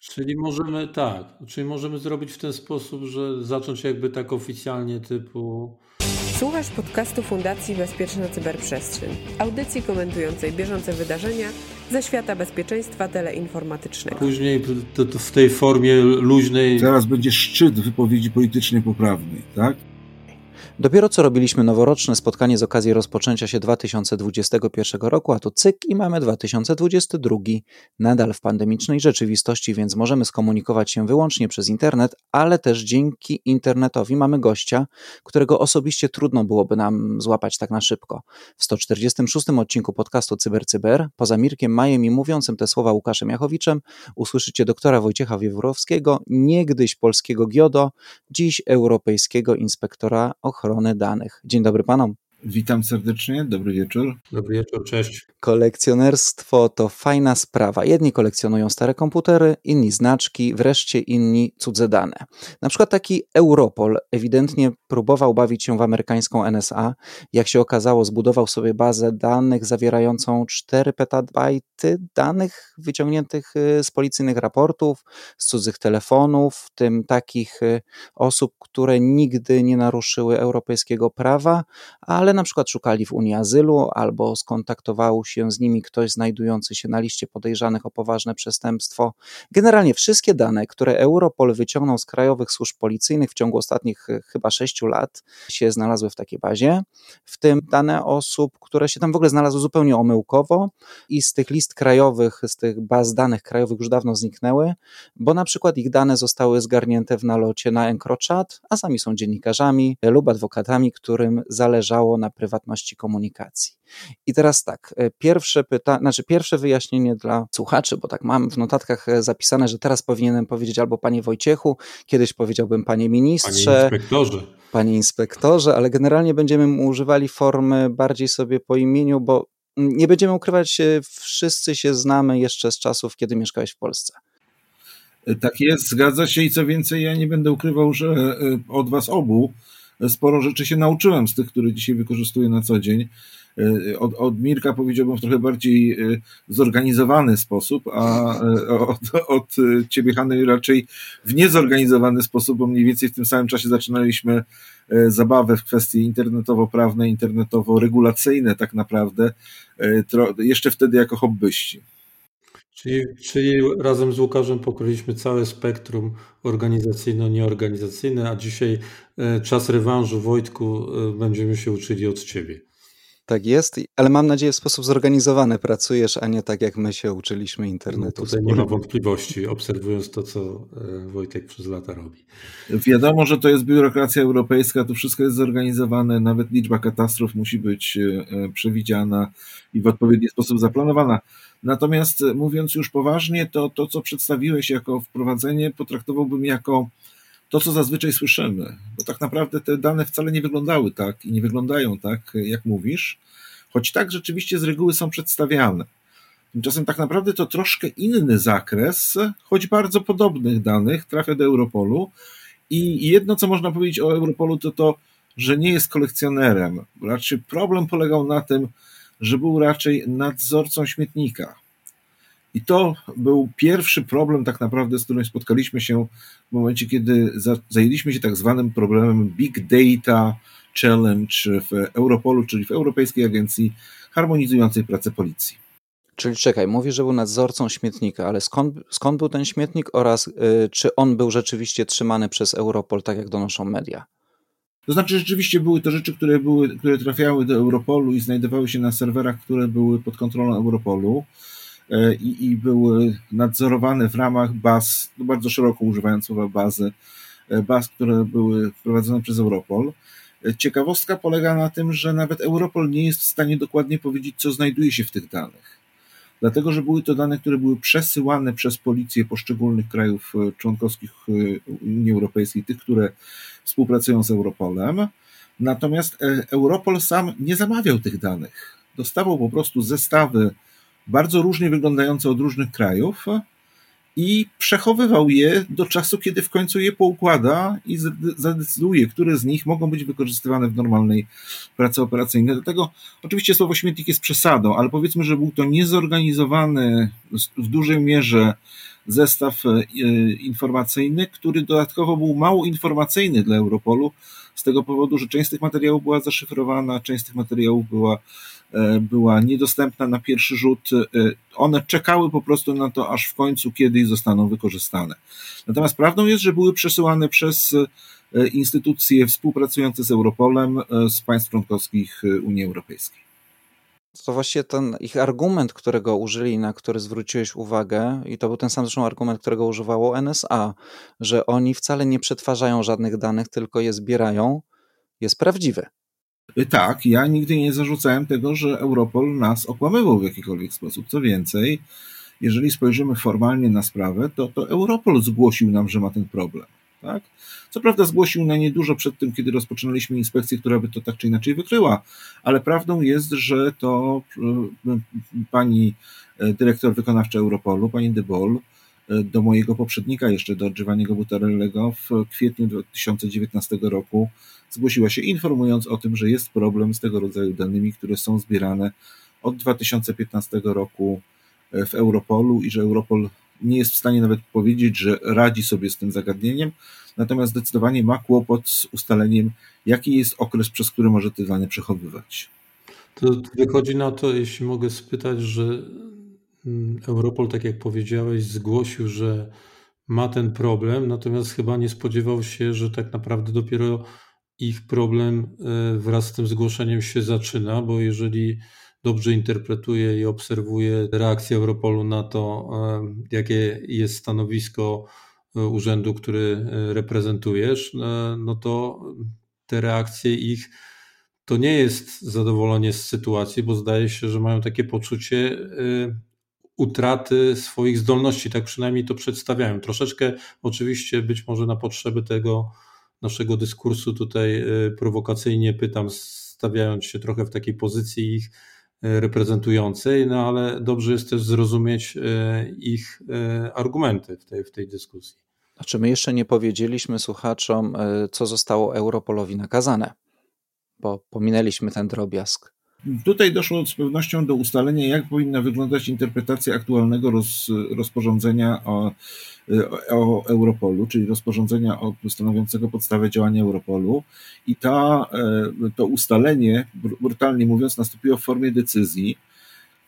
Czyli możemy tak, czyli możemy zrobić w ten sposób, że zacząć jakby tak oficjalnie typu Słuchasz podcastu Fundacji Bezpieczna Cyberprzestrzeń, audycji komentującej bieżące wydarzenia ze świata bezpieczeństwa teleinformatycznego. Później to, to w tej formie luźnej. Zaraz będzie szczyt wypowiedzi politycznej poprawnej, tak? Dopiero co robiliśmy noworoczne spotkanie z okazji rozpoczęcia się 2021 roku, a to cyk i mamy 2022, nadal w pandemicznej rzeczywistości, więc możemy skomunikować się wyłącznie przez internet, ale też dzięki internetowi mamy gościa, którego osobiście trudno byłoby nam złapać tak na szybko. W 146 odcinku podcastu CyberCyber, Cyber, poza Mirkiem Majem i mówiącym te słowa Łukaszem Jachowiczem, usłyszycie doktora Wojciecha Wieworowskiego, niegdyś polskiego GIODO, dziś europejskiego inspektora ochrony ochrony danych. Dzień dobry panom. Witam serdecznie, dobry wieczór. Dobry wieczór, cześć. Kolekcjonerstwo to fajna sprawa. Jedni kolekcjonują stare komputery, inni znaczki, wreszcie inni cudze dane. Na przykład taki Europol ewidentnie próbował bawić się w amerykańską NSA. Jak się okazało, zbudował sobie bazę danych zawierającą 4 petabajty danych wyciągniętych y, z policyjnych raportów, z cudzych telefonów, w tym takich y, osób, które nigdy nie naruszyły europejskiego prawa, ale na przykład szukali w Unii azylu albo skontaktował się z nimi ktoś znajdujący się na liście podejrzanych o poważne przestępstwo. Generalnie wszystkie dane, które Europol wyciągnął z krajowych służb policyjnych w ciągu ostatnich e, chyba sześciu lat się znalazły w takiej bazie, w tym dane osób, które się tam w ogóle znalazły zupełnie omyłkowo i z tych list krajowych, z tych baz danych krajowych już dawno zniknęły, bo na przykład ich dane zostały zgarnięte w nalocie na EncroChat, a sami są dziennikarzami lub adwokatami, którym zależało na na prywatności komunikacji. I teraz tak, e, pierwsze pytanie, znaczy pierwsze wyjaśnienie dla słuchaczy, bo tak mam w notatkach e, zapisane, że teraz powinienem powiedzieć albo panie Wojciechu, kiedyś powiedziałbym panie ministrze. Panie inspektorze. Panie inspektorze, ale generalnie będziemy używali formy bardziej sobie po imieniu, bo nie będziemy ukrywać, wszyscy się znamy jeszcze z czasów, kiedy mieszkałeś w Polsce. E, tak jest, zgadza się i co więcej, ja nie będę ukrywał, że od was obu sporo rzeczy się nauczyłem z tych, które dzisiaj wykorzystuję na co dzień. E, od, od Mirka powiedziałbym w trochę bardziej e, zorganizowany sposób, a e, od, od ciebie, Hany, raczej w niezorganizowany sposób, bo mniej więcej w tym samym czasie zaczynaliśmy zabawę w kwestie internetowo-prawne, internetowo-regulacyjne tak naprawdę, jeszcze wtedy jako hobbyści. Czyli, czyli razem z Łukaszem pokryliśmy całe spektrum organizacyjno-nieorganizacyjne, a dzisiaj e, czas rewanżu, Wojtku, e, będziemy się uczyli od Ciebie. Tak jest, ale mam nadzieję w sposób zorganizowany pracujesz, a nie tak jak my się uczyliśmy internetu. No tutaj nie ma wątpliwości, obserwując to, co e, Wojtek przez lata robi. Wiadomo, że to jest biurokracja europejska, to wszystko jest zorganizowane, nawet liczba katastrof musi być przewidziana i w odpowiedni sposób zaplanowana. Natomiast e, mówiąc już poważnie, to to, co przedstawiłeś jako wprowadzenie, potraktowałbym jako to, co zazwyczaj słyszymy. Bo tak naprawdę te dane wcale nie wyglądały tak i nie wyglądają tak, jak mówisz, choć tak rzeczywiście z reguły są przedstawiane. Tymczasem tak naprawdę to troszkę inny zakres, choć bardzo podobnych danych trafia do Europolu. I jedno, co można powiedzieć o Europolu, to to, że nie jest kolekcjonerem. Raczej problem polegał na tym, że był raczej nadzorcą śmietnika. I to był pierwszy problem, tak naprawdę, z którym spotkaliśmy się w momencie, kiedy zajęliśmy się tak zwanym problemem Big Data Challenge w Europolu, czyli w Europejskiej Agencji Harmonizującej Pracę Policji. Czyli czekaj, mówisz, że był nadzorcą śmietnika, ale skąd, skąd był ten śmietnik oraz y, czy on był rzeczywiście trzymany przez Europol, tak jak donoszą media? To znaczy, rzeczywiście były to rzeczy, które, były, które trafiały do Europolu i znajdowały się na serwerach, które były pod kontrolą Europolu i, i były nadzorowane w ramach baz, no bardzo szeroko używając słowa bazy, e, baz, które były prowadzone przez Europol. E, ciekawostka polega na tym, że nawet Europol nie jest w stanie dokładnie powiedzieć, co znajduje się w tych danych. Dlatego, że były to dane, które były przesyłane przez policje poszczególnych krajów członkowskich Unii Europejskiej, tych, które współpracują z Europolem. Natomiast e, Europol sam nie zamawiał tych danych. Dostawał po prostu zestawy bardzo różnie wyglądające od różnych krajów i przechowywał je do czasu, kiedy w końcu je poukłada i zadecyduje, które z nich mogą być wykorzystywane w normalnej pracy operacyjnej. Dlatego oczywiście słowo śmietnik jest przesadą, ale powiedzmy, że był to niezorganizowany w dużej mierze zestaw informacyjny, który dodatkowo był mało informacyjny dla Europolu, z tego powodu, że część z tych materiałów była zaszyfrowana, część z tych materiałów była, była niedostępna na pierwszy rzut. One czekały po prostu na to, aż w końcu kiedyś zostaną wykorzystane. Natomiast prawdą jest, że były przesyłane przez instytucje współpracujące z Europolem z państw członkowskich Unii Europejskiej to właśnie ten ich argument, którego użyli, na który zwróciłeś uwagę, i to był ten sam zresztą argument, którego używało NSA, że oni wcale nie przetwarzają żadnych danych, tylko je zbierają, jest prawdziwy. Tak, ja nigdy nie zarzucałem tego, że Europol nas okłamywał w jakikolwiek sposób. Co więcej, jeżeli spojrzymy formalnie na sprawę, to, to Europol zgłosił nam, że ma ten problem. Tak? Co prawda zgłosił na niedużo przed tym, kiedy rozpoczynaliśmy inspekcję, która by to tak czy inaczej wykryła, ale prawdą jest, że to e, pani e, dyrektor wykonawcza Europolu, pani De Boll, do mojego poprzednika jeszcze, do Giovanniego Butarellego w kwietniu 2019 roku zgłosiła się informując o tym, że jest problem z tego rodzaju danymi, które są zbierane od 2015 roku w Europolu i że Europol nie jest w stanie nawet powiedzieć, że radzi sobie z tym zagadnieniem, natomiast zdecydowanie ma kłopot z ustaleniem, jaki jest okres, przez który może te dane przechowywać. To wychodzi na to, jeśli mogę spytać, że Europol, tak jak powiedziałeś, zgłosił, że ma ten problem, natomiast chyba nie spodziewał się, że tak naprawdę dopiero ich problem e, wraz z tym zgłoszeniem się zaczyna, bo jeżeli dobrze interpretuje i obserwuje reakcję Europolu na to, e, jakie jest stanowisko e, urzędu, który reprezentujesz, no to te reakcje ich to nie jest zadowolenie z sytuacji, bo zdaje się, że mają takie poczucie utraty swoich zdolności, tak przynajmniej to przedstawiają. Troszeczkę oczywiście być może na potrzeby tego naszego dyskursu tutaj prowokacyjnie pytam, stawiając się trochę w takiej pozycji ich reprezentującej, no ale dobrze jest też zrozumieć e, ich e, argumenty w tej, w tej dyskusji. Znaczy, my jeszcze nie powiedzieliśmy słuchaczom, e, co zostało Europolowi nakazane, bo pominęliśmy ten drobiazg. Tutaj doszło z pewnością do ustalenia, jak powinna wyglądać interpretacja aktualnego roz, rozporządzenia o, o, Europolu, czyli rozporządzenia stanowiącego podstawę działania Europolu. I ta, e, to ustalenie, brutalnie mówiąc, nastąpiło w formie decyzji,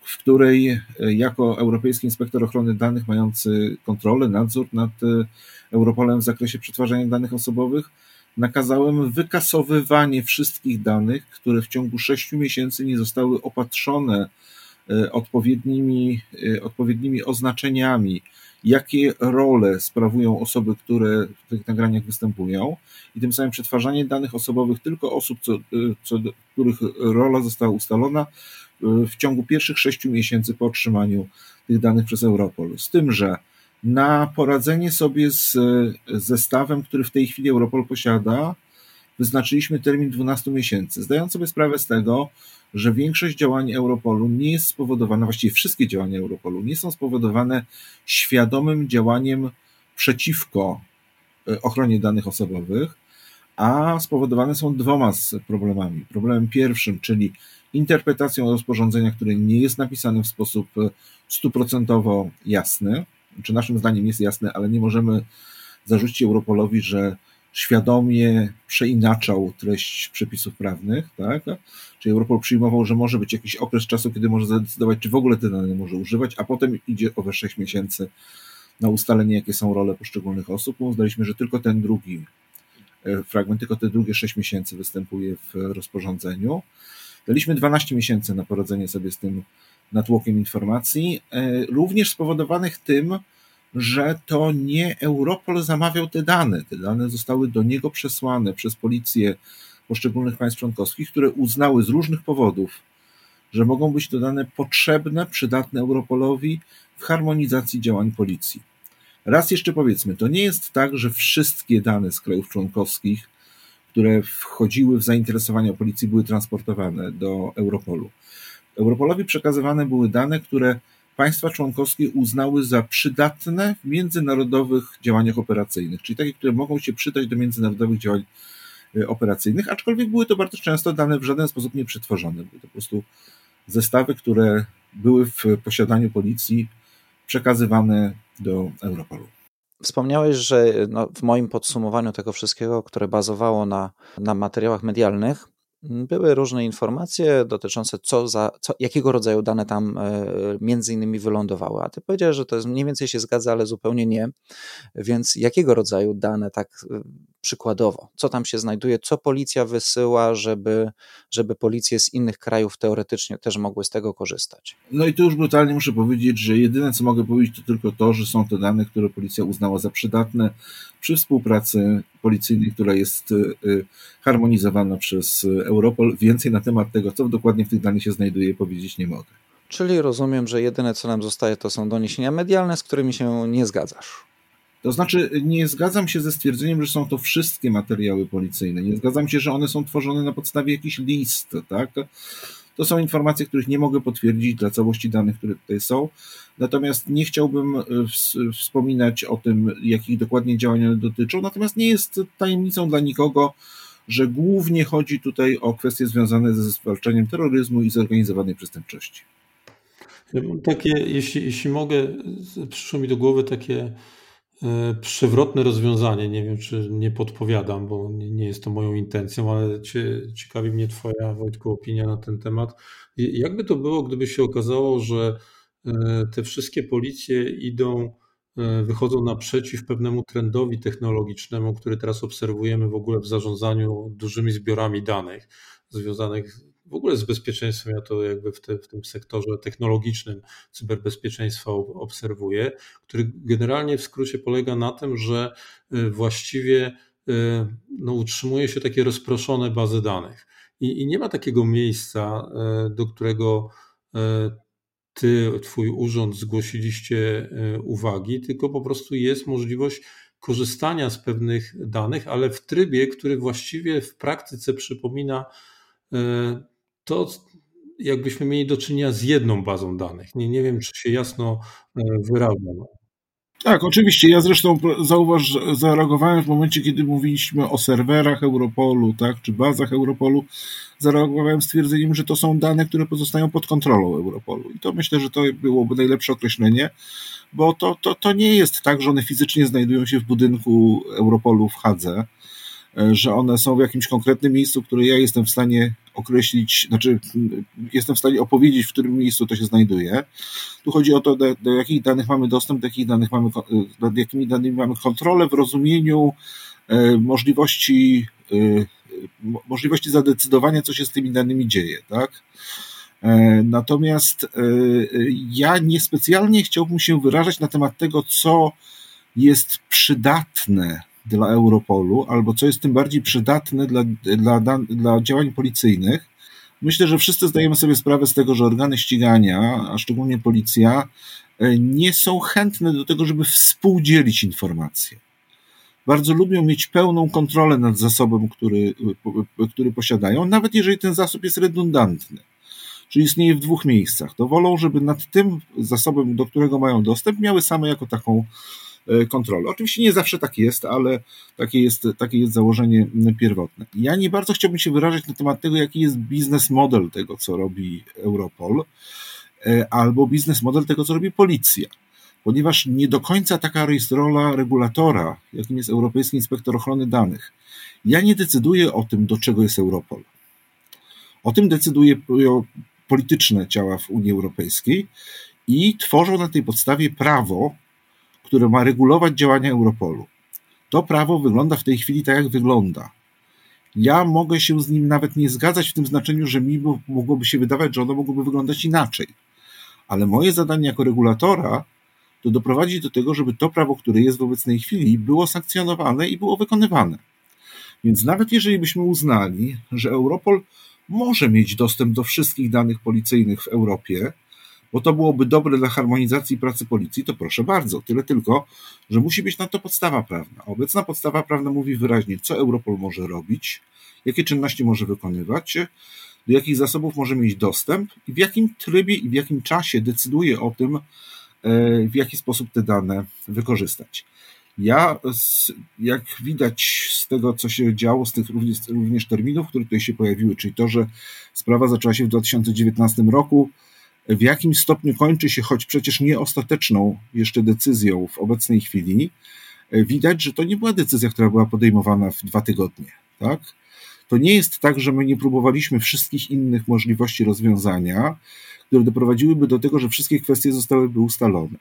w której e, jako Europejski Inspektor Ochrony Danych mający kontrolę, nadzór nad e, Europolem w zakresie przetwarzania danych osobowych, nakazałem wykasowywanie wszystkich danych, które w ciągu sześciu miesięcy nie zostały opatrzone e, odpowiednimi, e, odpowiednimi oznaczeniami, jakie role sprawują osoby, które w tych nagraniach występują, i tym samym przetwarzanie danych osobowych tylko osób, co, e, co których rola została ustalona w ciągu pierwszych sześciu miesięcy po otrzymaniu tych danych przez Europol. Z tym, że na poradzenie sobie z zestawem, który w tej chwili Europol posiada, wyznaczyliśmy termin 12 miesięcy, zdając sobie sprawę z tego, że większość działań Europolu nie jest spowodowana, właściwie wszystkie działania Europolu nie są spowodowane świadomym działaniem przeciwko e, ochronie danych osobowych, a spowodowane są dwoma problemami. Problemem pierwszym, czyli interpretacją rozporządzenia, które nie jest napisane w sposób e, stuprocentowo jasny, czy naszym zdaniem jest jasne, ale nie możemy zarzucić Europolowi, że świadomie przeinaczał treść przepisów prawnych, tak? Czyli Europol przyjmował, że może być jakiś okres czasu, kiedy może zadecydować, czy w ogóle te dane może używać, a potem idzie owe 6 miesięcy na ustalenie, jakie są role poszczególnych osób. Uznaliśmy, że tylko ten drugi e, fragment, tylko te drugie 6 miesięcy występuje w rozporządzeniu. Daliśmy 12 miesięcy na poradzenie sobie z tym natłokiem informacji, e, również spowodowanych tym, że to nie Europol zamawiał te dane. Te dane zostały do niego przesłane przez policje poszczególnych państw członkowskich, które uznały z różnych powodów, że mogą być to dane potrzebne, przydatne Europolowi w harmonizacji działań policji. Raz jeszcze powiedzmy, to nie jest tak, że wszystkie dane z krajów członkowskich, które wchodziły w zainteresowania policji, były transportowane do Europolu. Europolowi przekazywane były dane, które państwa członkowskie uznały za przydatne w międzynarodowych działaniach operacyjnych, czyli takie, które mogą się przydać do międzynarodowych działań e, operacyjnych, aczkolwiek były to bardzo często dane w żaden sposób nie przetworzone. Były to po prostu zestawy, które były w posiadaniu policji, przekazywane do Europolu. Wspomniałeś, że no, w moim podsumowaniu tego wszystkiego, które bazowało na, na materiałach medialnych, były różne informacje dotyczące co za, co, jakiego rodzaju dane tam e, między innymi wylądowały. A ty powiedziałeś, że to jest mniej więcej się zgadza, ale zupełnie nie. Więc jakiego rodzaju dane tak przykładowo? Co tam się znajduje? Co policja wysyła, żeby, żeby policje z innych krajów teoretycznie też mogły z tego korzystać? No i tu już brutalnie muszę powiedzieć, że jedyne co mogę powiedzieć to tylko to, że są to dane, które policja uznała za przydatne przy współpracy policyjnej, która jest y, y, harmonizowana przez Europol. Więcej na temat tego, co dokładnie w tych danych się znajduje, powiedzieć nie mogę. Czyli rozumiem, że jedyne co nam zostaje to są doniesienia medialne, z którymi się nie zgadzasz. To znaczy, nie zgadzam się ze stwierdzeniem, że są to wszystkie materiały policyjne. Nie zgadzam się, że one są tworzone na podstawie jakichś list, tak? To są informacje, których nie mogę potwierdzić dla całości danych, które tutaj są. Natomiast nie chciałbym e, wspominać o tym, jakich dokładnie działań one dotyczą. Natomiast nie jest tajemnicą dla nikogo, że głównie chodzi tutaj o kwestie związane ze zwalczaniem terroryzmu i zorganizowanej przestępczości. Takie, jeśli, jeśli mogę, przyszło mi do głowy takie E, przewrotne rozwiązanie. Nie wiem, czy nie podpowiadam, bo nie, jest to moją intencją, ale cie, ciekawi mnie Twoja, Wojtku, opinia na ten temat. Jakby to było, gdyby się okazało, że e, te wszystkie policje idą, e, wychodzą naprzeciw pewnemu trendowi technologicznemu, który teraz obserwujemy w ogóle w zarządzaniu dużymi zbiorami danych związanych w ogóle z bezpieczeństwem, ja to jakby w, te, w tym sektorze technologicznym cyberbezpieczeństwa obserwuję, który generalnie w skrócie polega na tym, że y, właściwie y, no, utrzymuje się takie rozproszone bazy danych. I, I, nie ma takiego miejsca, y, do którego ty, twój urząd zgłosiliście uwagi, tylko po prostu jest możliwość korzystania z pewnych danych, ale w trybie, który właściwie w praktyce przypomina to jakbyśmy mieli do czynienia z jedną bazą danych. Nie, nie wiem, czy się jasno e, wyrażam. Tak, oczywiście. Ja zresztą zauważ, zareagowałem w momencie, kiedy mówiliśmy o serwerach Europolu, tak, czy bazach Europolu. Zareagowałem stwierdzeniem, że to są dane, które pozostają pod kontrolą Europolu. I to myślę, że to byłoby najlepsze określenie, bo to, to, to nie jest tak, że one fizycznie znajdują się w budynku Europolu w Hadze E, że one są w jakimś konkretnym miejscu, które ja jestem w stanie określić, znaczy jestem w stanie opowiedzieć, w którym miejscu to się znajduje. Tu chodzi o to, do, do jakich danych mamy dostęp, do jakich danych mamy, e, nad jakimi danymi mamy kontrolę w rozumieniu e, możliwości, e, możliwości zadecydowania, co się z tymi danymi dzieje, tak? Natomiast ja niespecjalnie chciałbym się wyrażać na temat tego, co jest przydatne dla Europolu, albo co jest tym bardziej przydatne dla, dla, dla działań policyjnych, myślę, że wszyscy zdajemy sobie sprawę z tego, że organy ścigania, a szczególnie policja, e, nie są chętne do tego, żeby współdzielić informacje. Bardzo lubią mieć pełną kontrolę nad zasobem, który, który posiadają, nawet jeżeli ten zasób jest redundantny, czyli istnieje w dwóch miejscach. To wolą, żeby nad tym zasobem, do którego mają dostęp, miały same jako taką kontrolę. Oczywiście nie zawsze tak jest, ale takie jest, takie jest założenie pierwotne. Ja nie bardzo chciałbym się wyrażać na temat tego, jaki jest biznes model tego, co robi Europol, e, albo biznes model tego, co robi policja. Ponieważ nie do końca taka jest rola regulatora, jakim jest Europejski Inspektor Ochrony Danych. Ja nie decyduję o tym, do czego jest Europol. O tym decydują polityczne ciała w Unii Europejskiej i tworzą na tej podstawie prawo, które ma regulować działania Europolu. To prawo wygląda w tej chwili tak, jak wygląda. Ja mogę się z nim nawet nie zgadzać w tym znaczeniu, że mi mogłoby się wydawać, że ono mogłoby wyglądać inaczej. Ale moje zadanie jako regulatora to doprowadzić do tego, żeby to prawo, które jest w obecnej chwili, było sankcjonowane i było wykonywane. Więc nawet jeżeli byśmy uznali, że Europol może mieć dostęp do wszystkich danych policyjnych w Europie, bo to byłoby dobre dla harmonizacji pracy policji, to proszę bardzo. Tyle tylko, że musi być na to podstawa prawna. Obecna podstawa prawna mówi wyraźnie, co Europol może robić, jakie czynności może wykonywać, do jakich zasobów może mieć dostęp i w jakim trybie i w jakim czasie decyduje o tym, e, w jaki sposób te dane wykorzystać. Ja, jak widać z tego, co się działo, z tych również, również terminów, które tutaj się pojawiły, czyli to, że sprawa zaczęła się w 2019 roku, w jakim stopniu kończy się, choć przecież nie ostateczną jeszcze decyzją w obecnej chwili, widać, że to nie była decyzja, która była podejmowana w dwa tygodnie. Tak? To nie jest tak, że my nie próbowaliśmy wszystkich innych możliwości rozwiązania, które doprowadziłyby do tego, że wszystkie kwestie zostałyby ustalone.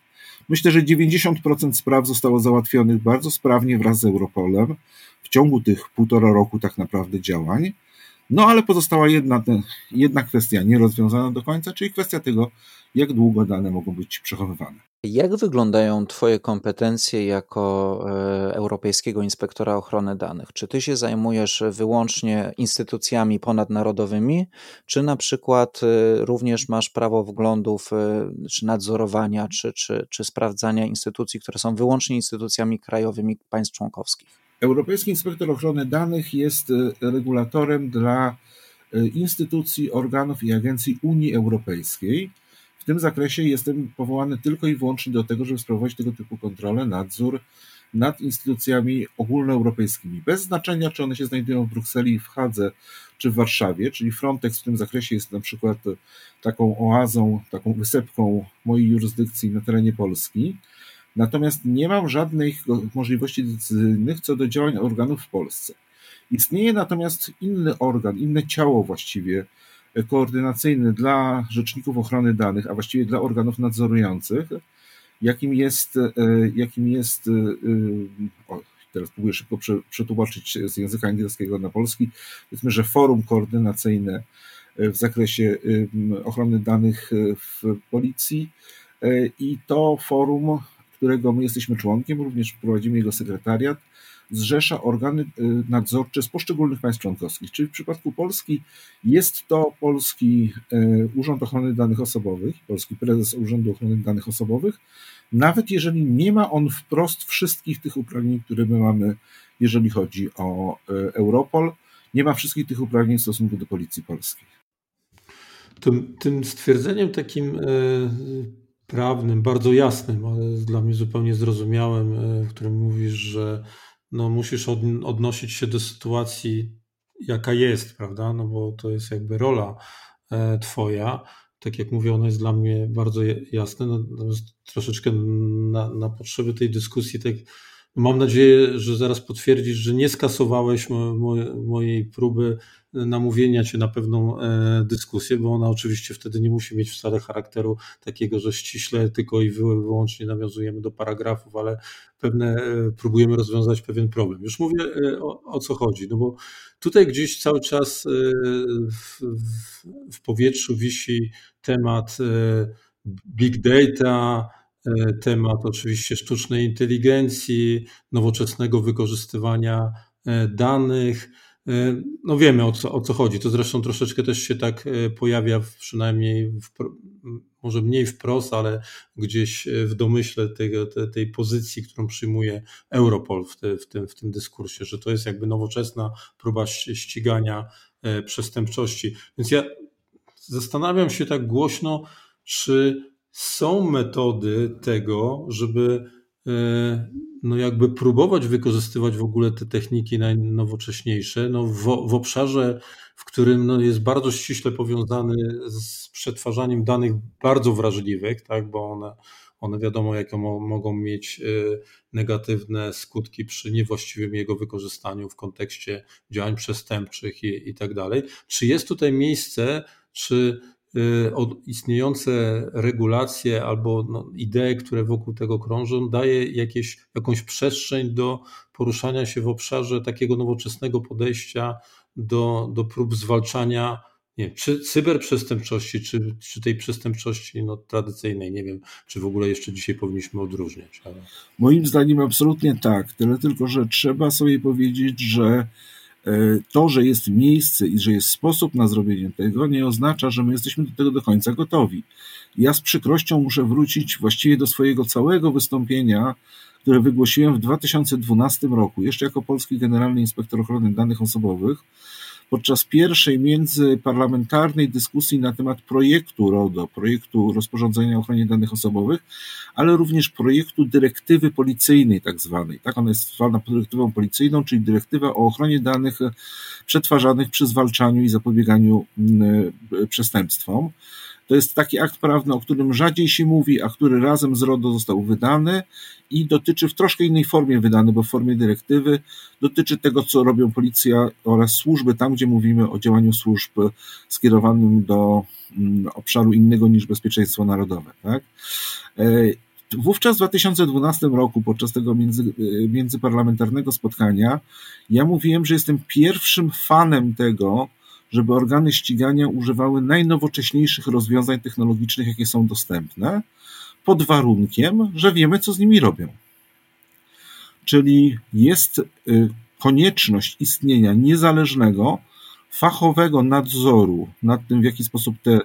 Myślę, że 90% spraw zostało załatwionych bardzo sprawnie wraz z Europolem w ciągu tych półtora roku tak naprawdę działań. No ale pozostała jedna, jedna kwestia nierozwiązana do końca, czyli kwestia tego, jak długo dane mogą być przechowywane. Jak wyglądają Twoje kompetencje jako e, Europejskiego Inspektora Ochrony Danych? Czy Ty się zajmujesz wyłącznie instytucjami ponadnarodowymi, czy na przykład e, również masz prawo wglądów, e, czy nadzorowania, czy, czy, czy sprawdzania instytucji, które są wyłącznie instytucjami krajowymi państw członkowskich? Europejski Inspektor Ochrony Danych jest regulatorem dla instytucji, organów i agencji Unii Europejskiej w tym zakresie jestem powołany tylko i wyłącznie do tego, żeby sprawować tego typu kontrolę, nadzór nad instytucjami ogólnoeuropejskimi, bez znaczenia, czy one się znajdują w Brukseli, w Hadze, czy w Warszawie, czyli Frontex w tym zakresie jest na przykład taką oazą, taką wysepką mojej jurysdykcji na terenie Polski. Natomiast nie mam żadnych możliwości decyzyjnych co do działań organów w Polsce. Istnieje natomiast inny organ, inne ciało właściwie, koordynacyjny dla rzeczników ochrony danych, a właściwie dla organów nadzorujących, jakim jest, e, jakim jest e, o, teraz próbuję szybko przetłumaczyć z języka angielskiego na polski, powiedzmy, że forum koordynacyjne w zakresie ochrony danych w policji i to forum, którego my jesteśmy członkiem, również prowadzimy jego sekretariat, zrzesza organy y, nadzorcze z poszczególnych państw członkowskich. Czyli w przypadku Polski jest to Polski y, Urząd Ochrony Danych Osobowych, Polski Prezes Urzędu Ochrony Danych Osobowych, nawet jeżeli nie ma on wprost wszystkich tych uprawnień, które my mamy, jeżeli chodzi o y, Europol, nie ma wszystkich tych uprawnień w stosunku do Policji Polskiej. Tym, tym stwierdzeniem takim prawnym, bardzo jasnym, ale dla mnie zupełnie zrozumiałym, w którym mówisz, że no musisz od, odnosić się do sytuacji, jaka jest, prawda? No bo to jest jakby rola e, twoja. Tak jak mówię, ona jest dla mnie bardzo jasna. Natomiast troszeczkę na, na potrzeby tej dyskusji, tak mam nadzieję, że zaraz potwierdzisz, że nie skasowałeś mo, mojej próby namówienia cię na pewną e, dyskusję, bo ona oczywiście wtedy nie musi mieć wcale charakteru takiego, że ściśle tylko i wyłącznie nawiązujemy do paragrafów, ale pewne e, próbujemy rozwiązać pewien problem. Już mówię e, o, o co chodzi, no bo tutaj gdzieś cały czas w, w, w powietrzu wisi temat big data, temat oczywiście sztucznej inteligencji, nowoczesnego wykorzystywania danych. E, no wiemy o co, o co chodzi. To zresztą troszeczkę też się tak e, pojawia, przynajmniej w, może mniej wprost, ale gdzieś e, w domyśle tego, tej, tej pozycji, którą przyjmuje Europol w, te, w, tym, w tym dyskursie, że to jest jakby nowoczesna próba ścigania przestępczości. Więc ja zastanawiam się tak głośno, czy są metody tego, żeby no jakby próbować wykorzystywać w ogóle te techniki najnowocześniejsze no w, w obszarze, w którym no jest bardzo ściśle powiązany z przetwarzaniem danych bardzo wrażliwych, tak, bo one, one wiadomo, jakie mo, mogą mieć y, negatywne skutki przy niewłaściwym jego wykorzystaniu w kontekście działań przestępczych i, i tak dalej. Czy jest tutaj miejsce, czy istniejące regulacje albo no, idee, które wokół tego krążą, daje jakieś, jakąś przestrzeń do poruszania się w obszarze takiego nowoczesnego podejścia do, do prób zwalczania nie, czy cyberprzestępczości, czy, czy tej przestępczości no, tradycyjnej. Nie wiem, czy w ogóle jeszcze dzisiaj powinniśmy odróżniać. Ale... Moim zdaniem absolutnie tak. Tyle tylko, że trzeba sobie powiedzieć, że to, że jest miejsce i że jest sposób na zrobienie tego, nie oznacza, że my jesteśmy do tego do końca gotowi. Ja z przykrością muszę wrócić właściwie do swojego całego wystąpienia, które wygłosiłem w 2012 roku, jeszcze jako polski generalny inspektor ochrony danych osobowych, podczas pierwszej międzyparlamentarnej dyskusji na temat projektu RODO, projektu rozporządzenia o ochronie danych osobowych, ale również projektu dyrektywy policyjnej tak zwanej. Tak, ona jest zwana dyrektywą policyjną, czyli dyrektywa o ochronie danych przetwarzanych przy zwalczaniu i zapobieganiu mm, przestępstwom. To jest taki akt prawny, o którym rzadziej się mówi, a który razem z RODO został wydany i dotyczy w troszkę innej formie wydany, bo w formie dyrektywy dotyczy tego, co robią policja oraz służby, tam gdzie mówimy o działaniu służb skierowanym do mm, obszaru innego niż bezpieczeństwo narodowe. Tak? E, wówczas w 2012 roku, podczas tego między, międzyparlamentarnego spotkania, ja mówiłem, że jestem pierwszym fanem tego, żeby organy ścigania używały najnowocześniejszych rozwiązań technologicznych, jakie są dostępne, pod warunkiem, że wiemy, co z nimi robią. Czyli jest y, konieczność istnienia niezależnego, fachowego nadzoru nad tym, w jaki sposób te y,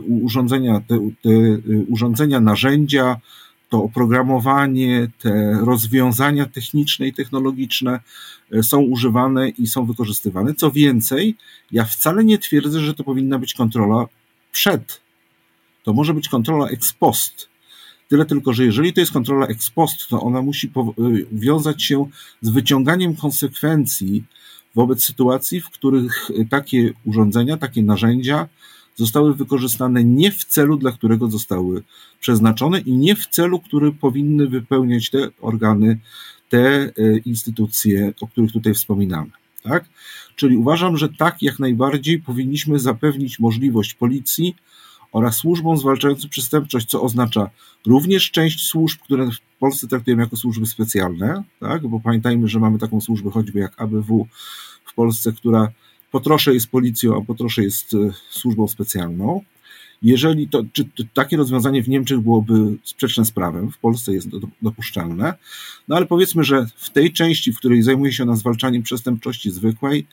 urządzenia, te, te y, urządzenia, narzędzia, to oprogramowanie, te rozwiązania techniczne i technologiczne e, są używane i są wykorzystywane. Co więcej, ja wcale nie twierdzę, że to powinna być kontrola przed. To może być kontrola ex post. Tyle tylko, że jeżeli to jest kontrola ex post, to ona musi e, wiązać się z wyciąganiem konsekwencji wobec sytuacji, w których takie urządzenia, takie narzędzia zostały wykorzystane nie w celu, dla którego zostały przeznaczone i nie w celu, który powinny wypełniać te organy, te e, instytucje, o których tutaj wspominamy. Tak? Czyli uważam, że tak jak najbardziej powinniśmy zapewnić możliwość policji oraz służbom zwalczającym przestępczość, co oznacza również część służb, które w Polsce traktujemy jako służby specjalne, tak? bo pamiętajmy, że mamy taką służbę choćby jak ABW w Polsce, która po trosze jest policją, a po trosze jest e, służbą specjalną. Jeżeli to, czy, czy takie rozwiązanie w Niemczech byłoby sprzeczne z prawem, w Polsce jest dopuszczalne, no ale powiedzmy, że w tej części, w której zajmuje się ona zwalczaniem przestępczości zwykłej,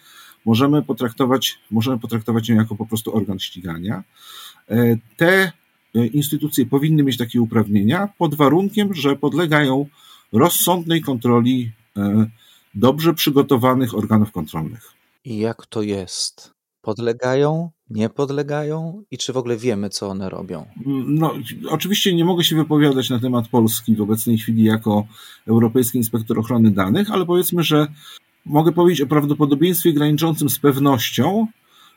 możemy potraktować, możemy potraktować ją jako po prostu organ ścigania. E, te e, instytucje powinny mieć takie uprawnienia pod warunkiem, że podlegają rozsądnej kontroli dobrze przygotowanych organów kontrolnych. I jak to jest? Podlegają, nie podlegają i czy w ogóle wiemy, co one robią? No, oczywiście nie mogę się wypowiadać na temat Polski w obecnej chwili jako Europejski Inspektor Ochrony Danych, ale powiedzmy, że mogę powiedzieć o prawdopodobieństwie graniczącym z pewnością,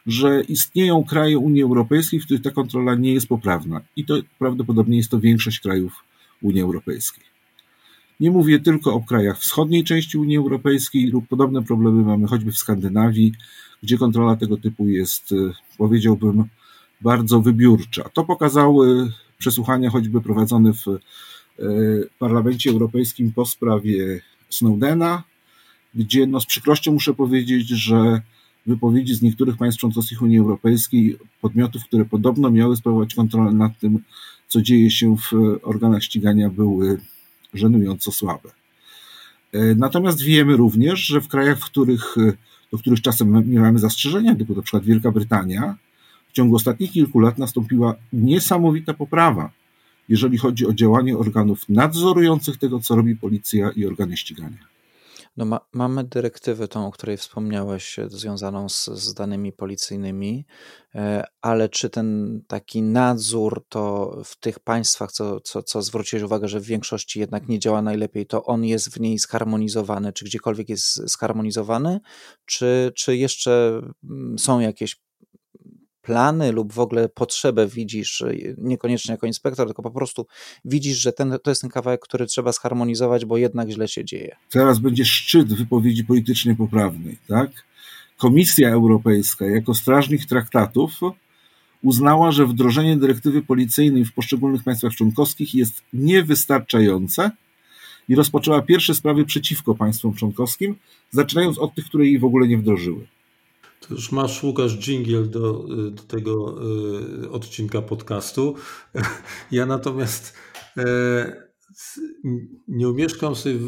że istnieją kraje Unii Europejskiej, w których ta kontrola nie jest poprawna. I to prawdopodobnie jest to większość krajów Unii Europejskiej. Nie mówię tylko o krajach wschodniej części Unii Europejskiej lub podobne problemy mamy choćby w Skandynawii, gdzie kontrola tego typu jest, e, powiedziałbym, bardzo wybiórcza. To pokazały przesłuchania choćby prowadzone w e, Parlamencie Europejskim po sprawie Snowdena, gdzie no z przykrością muszę powiedzieć, że wypowiedzi z niektórych państw członkowskich Unii Europejskiej, podmiotów, które podobno miały sprawować kontrolę nad tym, co dzieje się w organach ścigania, były żenująco słabe. E, natomiast wiemy również, że w krajach, w których, e, do których czasem miewamy zastrzeżenia, typu na przykład Wielka Brytania, w ciągu ostatnich kilku lat nastąpiła niesamowita poprawa, jeżeli chodzi o działanie organów nadzorujących tego, co robi policja i organy ścigania. No ma, mamy dyrektywę tą, o której wspomniałeś, e, związaną z, z danymi policyjnymi, e, ale czy ten taki nadzór to w tych państwach, co, co, co zwróciłeś uwagę, że w większości jednak nie działa najlepiej, to on jest w niej zharmonizowany, czy gdziekolwiek jest zharmonizowany, czy, czy jeszcze mm, są jakieś plany lub w ogóle potrzebę widzisz, y, niekoniecznie jako inspektor, tylko po prostu widzisz, że ten, to jest ten kawałek, który trzeba zharmonizować, bo jednak źle się dzieje. Teraz będzie szczyt wypowiedzi politycznie poprawnej, tak? Komisja Europejska jako strażnik traktatów uznała, że wdrożenie dyrektywy policyjnej w poszczególnych państwach członkowskich jest niewystarczające i rozpoczęła pierwsze sprawy przeciwko państwom członkowskim, zaczynając od tych, które jej w ogóle nie wdrożyły. To już masz, Łukasz, dżingiel do, do tego y, odcinka podcastu. Ja natomiast e, nie umieszkam sobie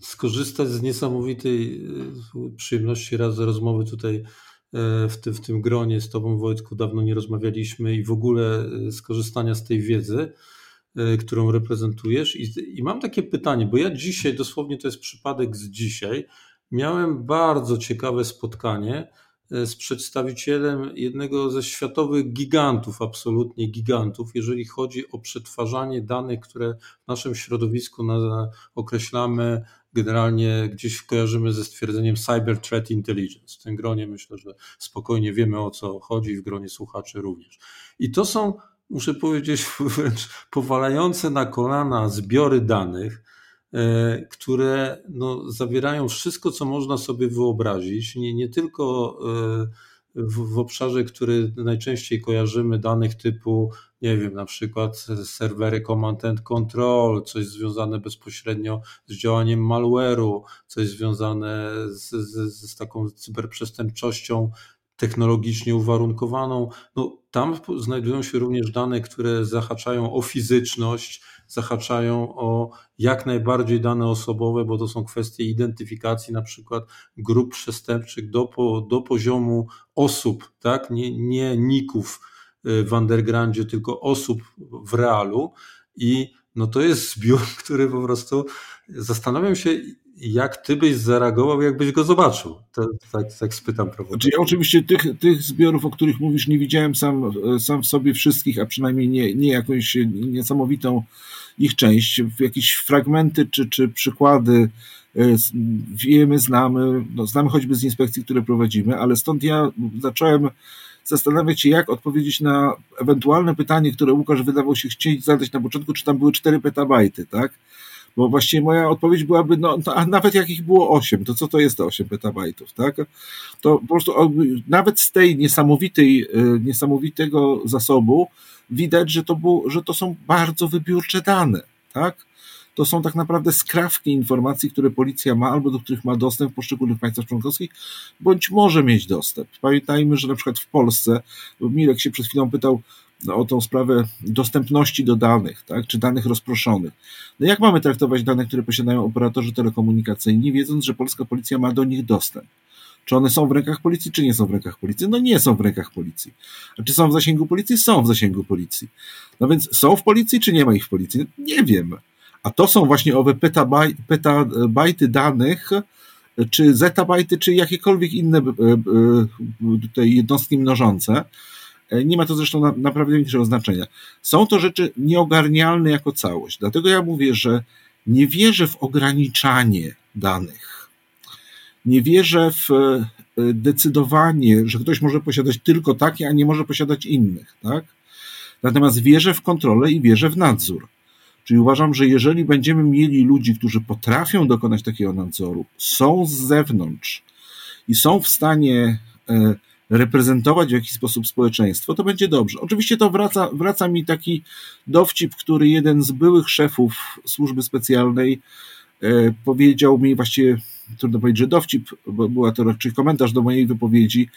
skorzystać z niesamowitej y, przyjemności raz rozmowy tutaj e, w tym, w tym gronie z Tobą, Wojtku. Dawno nie rozmawialiśmy i w ogóle y, skorzystania z tej wiedzy, e, którą reprezentujesz. I, I mam takie pytanie, bo ja dzisiaj, dosłownie to jest przypadek z dzisiaj, miałem bardzo ciekawe spotkanie z przedstawicielem jednego ze światowych gigantów, absolutnie gigantów, jeżeli chodzi o przetwarzanie danych, które w naszym środowisku określamy generalnie gdzieś kojarzymy ze stwierdzeniem Cyber Threat Intelligence. W tym gronie myślę, że spokojnie wiemy o co chodzi, w gronie słuchaczy również. I to są, muszę powiedzieć, wręcz powalające na kolana zbiory danych, e, które no, zawierają wszystko, co można sobie wyobrazić, nie, nie tylko e, w, w obszarze, który najczęściej kojarzymy, danych typu, nie wiem, na przykład serwery Command and Control, coś związane bezpośrednio z działaniem malware'u, coś związane z, z, z taką cyberprzestępczością technologicznie uwarunkowaną. No, tam znajdują się również dane, które zahaczają o fizyczność, zahaczają o jak najbardziej dane osobowe, bo to są kwestie identyfikacji na przykład grup przestępczych do, do poziomu osób, tak? nie, nie ników y, w undergroundzie, tylko osób w realu i no to jest zbiór, który po prostu zastanawiam się, jak ty byś zareagował, jakbyś go zobaczył? To, tak, tak spytam prawda? Znaczy ja oczywiście tych, tych zbiorów, o których mówisz, nie widziałem sam, sam w sobie wszystkich, a przynajmniej nie, nie jakąś niesamowitą ich część. Jakieś fragmenty czy, czy przykłady e, wiemy, znamy, no, znamy choćby z inspekcji, które prowadzimy, ale stąd ja zacząłem zastanawiać się, jak odpowiedzieć na ewentualne pytanie, które Łukasz wydawał się chcieć zadać na początku, czy tam były 4 petabajty, tak? Bo właściwie moja odpowiedź byłaby, no, a nawet jak ich było 8, to co to jest 8 petabajtów, tak? To po prostu nawet z tej niesamowitej, e, niesamowitego zasobu widać, że to, było, że to są bardzo wybiórcze dane, tak? To są tak naprawdę skrawki informacji, które policja ma albo do których ma dostęp w poszczególnych państwach członkowskich, bądź może mieć dostęp. Pamiętajmy, że na przykład w Polsce, bo Mirek się przed chwilą pytał o tą sprawę dostępności do danych, tak, czy danych rozproszonych. No jak mamy traktować dane, które posiadają operatorzy telekomunikacyjni, wiedząc, że polska policja ma do nich dostęp? Czy one są w rękach policji, czy nie są w rękach policji? No nie są w rękach policji. A czy są w zasięgu policji? Są w zasięgu policji. No więc są w policji, czy nie ma ich w policji? Nie wiem. A to są właśnie owe petabaj, petabajty danych, czy zetabajty, czy jakiekolwiek inne e, e, tutaj jednostki mnożące. E, nie ma to zresztą na, naprawdę większego znaczenia. Są to rzeczy nieogarnialne jako całość. Dlatego ja mówię, że nie wierzę w ograniczanie danych nie wierzę w e, decydowanie, że ktoś może posiadać tylko takie, a nie może posiadać innych, tak? Natomiast wierzę w kontrolę i wierzę w nadzór. Czyli uważam, że jeżeli będziemy mieli ludzi, którzy potrafią dokonać takiego nadzoru, są z zewnątrz i są w stanie e, reprezentować w jakiś sposób społeczeństwo, to będzie dobrze. Oczywiście to wraca, wraca mi taki dowcip, który jeden z byłych szefów służby specjalnej e, powiedział mi właściwie trudno powiedzieć, że dowcip, bo była to raczej komentarz do mojej wypowiedzi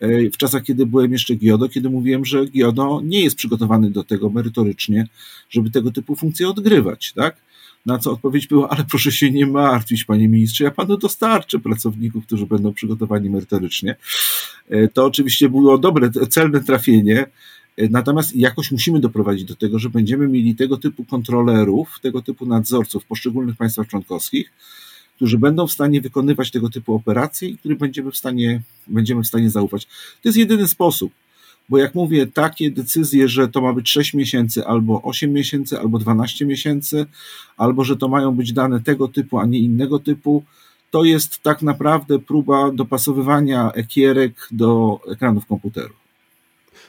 e, w czasach, kiedy byłem jeszcze GIODO, kiedy mówiłem, że GIODO nie jest przygotowany do tego merytorycznie, żeby tego typu funkcje odgrywać, tak? Na co odpowiedź była, ale proszę się nie martwić, panie ministrze, ja panu dostarczę pracowników, którzy będą przygotowani merytorycznie. E, to oczywiście było dobre, celne trafienie, e, Natomiast jakoś musimy doprowadzić do tego, że będziemy mieli tego typu kontrolerów, tego typu nadzorców w poszczególnych państwach członkowskich, którzy będą w stanie wykonywać tego typu operacje i którym będziemy w stanie, będziemy w stanie zaufać. To jest jedyny sposób. Bo jak mówię, takie decyzje, że to ma być 6 miesięcy, albo 8 miesięcy, albo 12 miesięcy, albo że to mają być dane tego typu, a nie innego typu, to jest tak naprawdę próba dopasowywania ekierek do ekranów komputerów.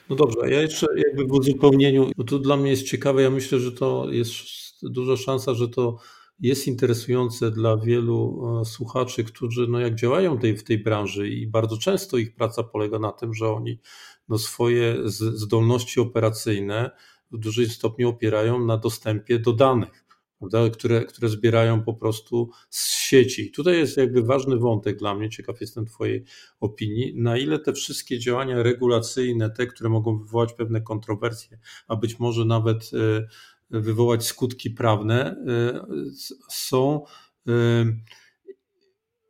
No dobrze, ja jeszcze jakby w uzupełnieniu, bo to dla mnie jest ciekawe, ja myślę, że to jest duża szansa, że to jest interesujące dla wielu e, słuchaczy, którzy no jak działają tej, w tej branży i bardzo często ich praca polega na tym, że oni no swoje zdolności operacyjne w dużym stopniu opierają na dostępie do danych, prawda, które, które zbierają po prostu z sieci. Tutaj jest jakby ważny wątek dla mnie, ciekaw jestem Twojej opinii, na ile te wszystkie działania regulacyjne, te, które mogą wywołać pewne kontrowersje, a być może nawet e, wywołać skutki prawne, y, są y,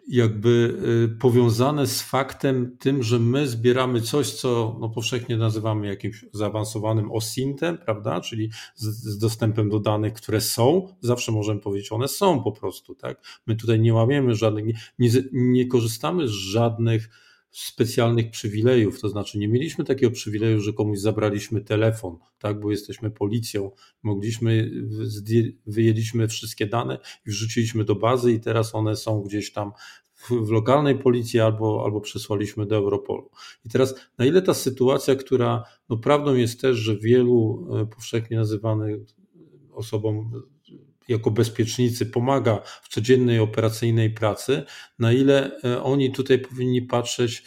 jakby y, powiązane z faktem tym, że my zbieramy coś, co no, powszechnie nazywamy jakimś zaawansowanym OSINT-em, prawda? Czyli z, z, dostępem do danych, które są, zawsze możemy powiedzieć, one są po prostu, tak? My tutaj nie łamiemy żadnych, nie, nie, nie korzystamy z żadnych specjalnych przywilejów, to znaczy nie mieliśmy takiego przywileju, że komuś zabraliśmy telefon, tak, bo jesteśmy policją, mogliśmy, wyjęliśmy wszystkie dane i wrzuciliśmy do bazy i teraz one są gdzieś tam w, lokalnej policji albo, albo przesłaliśmy do Europolu. I teraz na ile ta sytuacja, która, no prawdą jest też, że wielu e, powszechnie nazywanych osobom jako bezpiecznicy pomaga w codziennej operacyjnej pracy, na ile e, oni tutaj powinni patrzeć,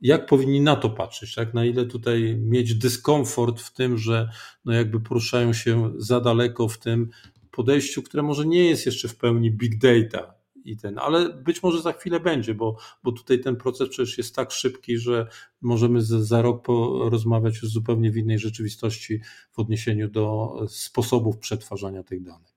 jak powinni na to patrzeć, tak? na ile tutaj mieć dyskomfort w tym, że no jakby poruszają się za daleko w tym podejściu, które może nie jest jeszcze w pełni big data, i ten, ale być może za chwilę będzie, bo, bo tutaj ten proces przecież jest tak szybki, że możemy za, rok porozmawiać już zupełnie w innej rzeczywistości w odniesieniu do sposobów przetwarzania tych danych.